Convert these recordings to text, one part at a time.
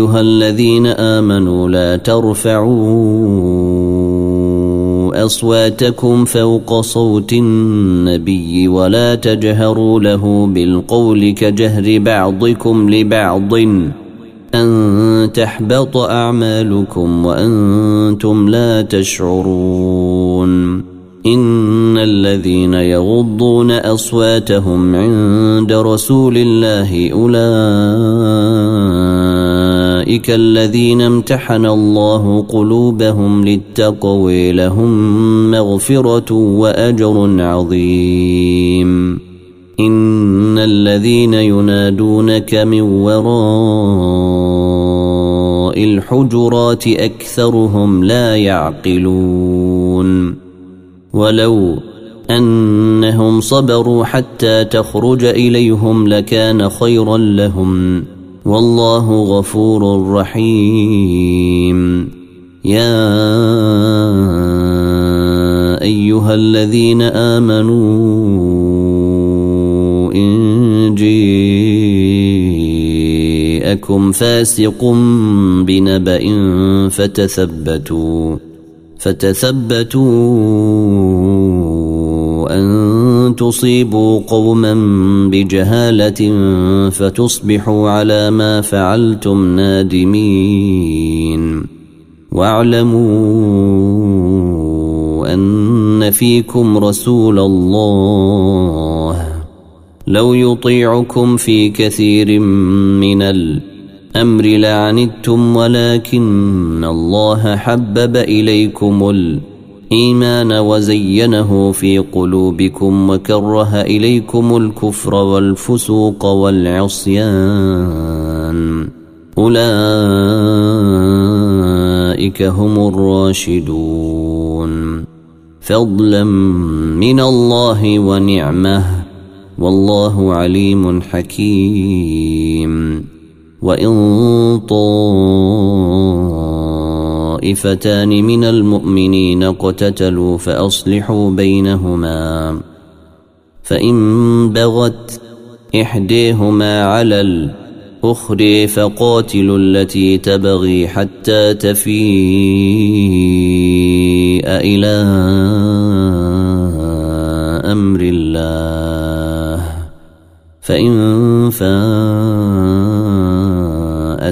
أيها الذين آمنوا لا ترفعوا أصواتكم فوق صوت النبي ولا تجهروا له بالقول كجهر بعضكم لبعض أن تحبط أعمالكم وأنتم لا تشعرون إن الذين يغضون أصواتهم عند رسول الله أولئك الذين امتحن الله قلوبهم للتقوى لهم مغفره واجر عظيم. ان الذين ينادونك من وراء الحجرات اكثرهم لا يعقلون. ولو انهم صبروا حتى تخرج اليهم لكان خيرا لهم. والله غفور رحيم. يا أيها الذين آمنوا إن جيءكم فاسق بنبأ فتثبتوا فتثبتوا أن تصيبوا قوما بجهالة فتصبحوا على ما فعلتم نادمين. واعلموا أن فيكم رسول الله. لو يطيعكم في كثير من الأمر الامر لعنتم ولكن الله حبب إليكم الإيمان وزينه في قلوبكم وكره إليكم الكفر والفسوق والعصيان. أولئك هم الراشدون. فضلا من الله ونعمة. والله عليم حكيم. وإن طائفتان من المؤمنين اقتتلوا فأصلحوا بينهما. فإن بغت إحديهما على الأخرى فقاتلوا التي تبغي حتى تفيء إلى أمر الله. فإن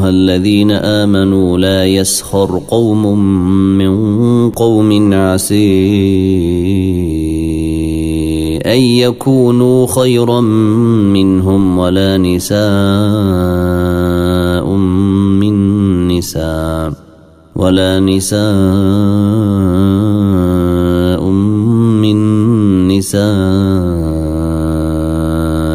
أيها الذين آمنوا لا يسخر قوم من قوم عسي أن يكونوا خيرا منهم ولا نساء من نساء ولا نساء من نساء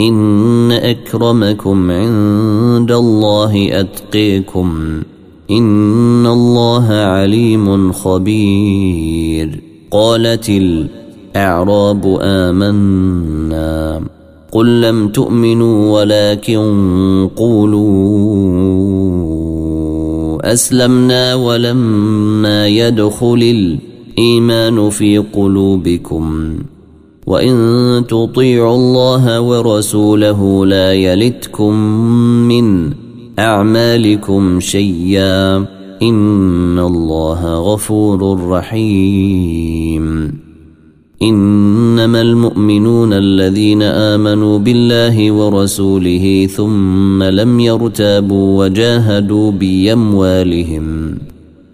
ان اكرمكم عند الله اتقيكم ان الله عليم خبير قالت الاعراب امنا قل لم تؤمنوا ولكن قولوا اسلمنا ولما يدخل الايمان في قلوبكم وان تطيعوا الله ورسوله لا يلتكم من اعمالكم شيئا ان الله غفور رحيم. انما المؤمنون الذين امنوا بالله ورسوله ثم لم يرتابوا وجاهدوا باموالهم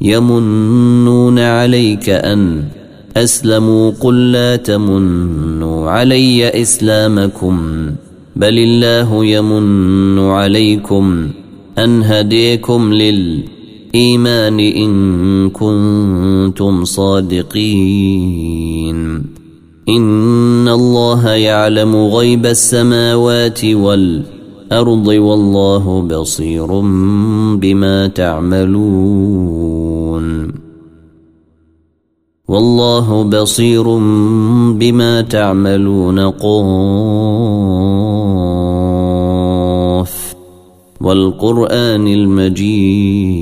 يمنون عليك أن أسلموا قل لا تمنوا علي إسلامكم بل الله يمن عليكم أن هديكم للإيمان إن كنتم صادقين. إن الله يعلم غيب السماوات والأرض والله بصير بما تعملون. والله بصير بما تعملون قاف. والقرآن المجيد.